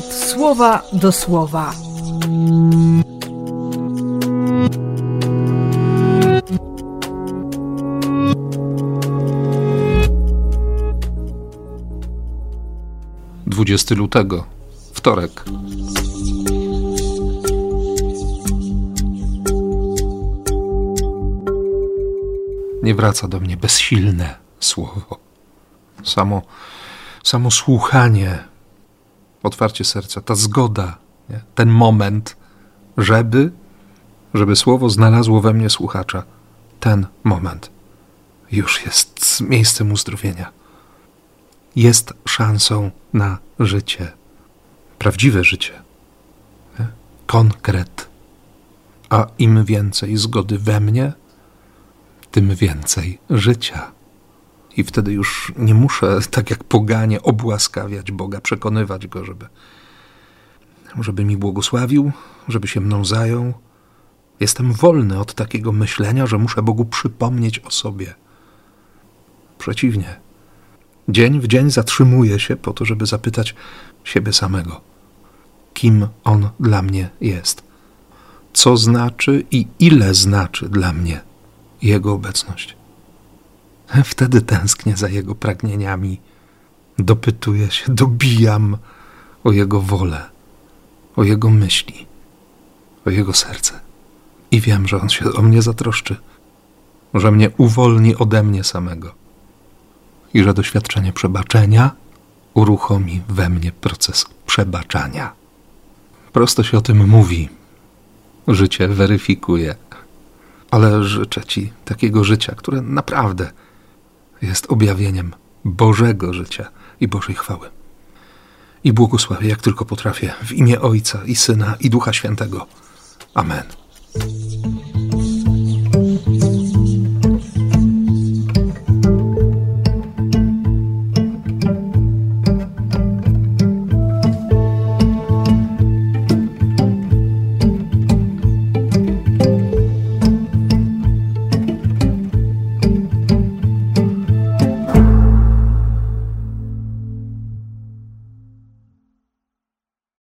słowa do słowa. Dwudziesty lutego, wtorek. Nie wraca do mnie bezsilne słowo. Samo, samo słuchanie, otwarcie serca, ta zgoda, nie? ten moment, żeby, żeby słowo znalazło we mnie słuchacza. Ten moment już jest miejscem uzdrowienia. Jest szansą na życie, prawdziwe życie, nie? konkret. A im więcej zgody we mnie, tym więcej życia. I wtedy już nie muszę, tak jak poganie, obłaskawiać Boga, przekonywać Go, żeby, żeby mi błogosławił, żeby się mną zajął. Jestem wolny od takiego myślenia, że muszę Bogu przypomnieć o sobie. Przeciwnie. Dzień w dzień zatrzymuję się po to, żeby zapytać siebie samego, kim On dla mnie jest, co znaczy i ile znaczy dla mnie Jego obecność. Wtedy tęsknię za Jego pragnieniami, dopytuję się, dobijam o Jego wolę, o Jego myśli, o Jego serce. I wiem, że On się o mnie zatroszczy, że mnie uwolni ode mnie samego i że doświadczenie przebaczenia uruchomi we mnie proces przebaczania. Prosto się o tym mówi, życie weryfikuje, ale życzę Ci takiego życia, które naprawdę jest objawieniem Bożego życia i Bożej chwały. I błogosławię, jak tylko potrafię, w imię Ojca i Syna i Ducha Świętego. Amen.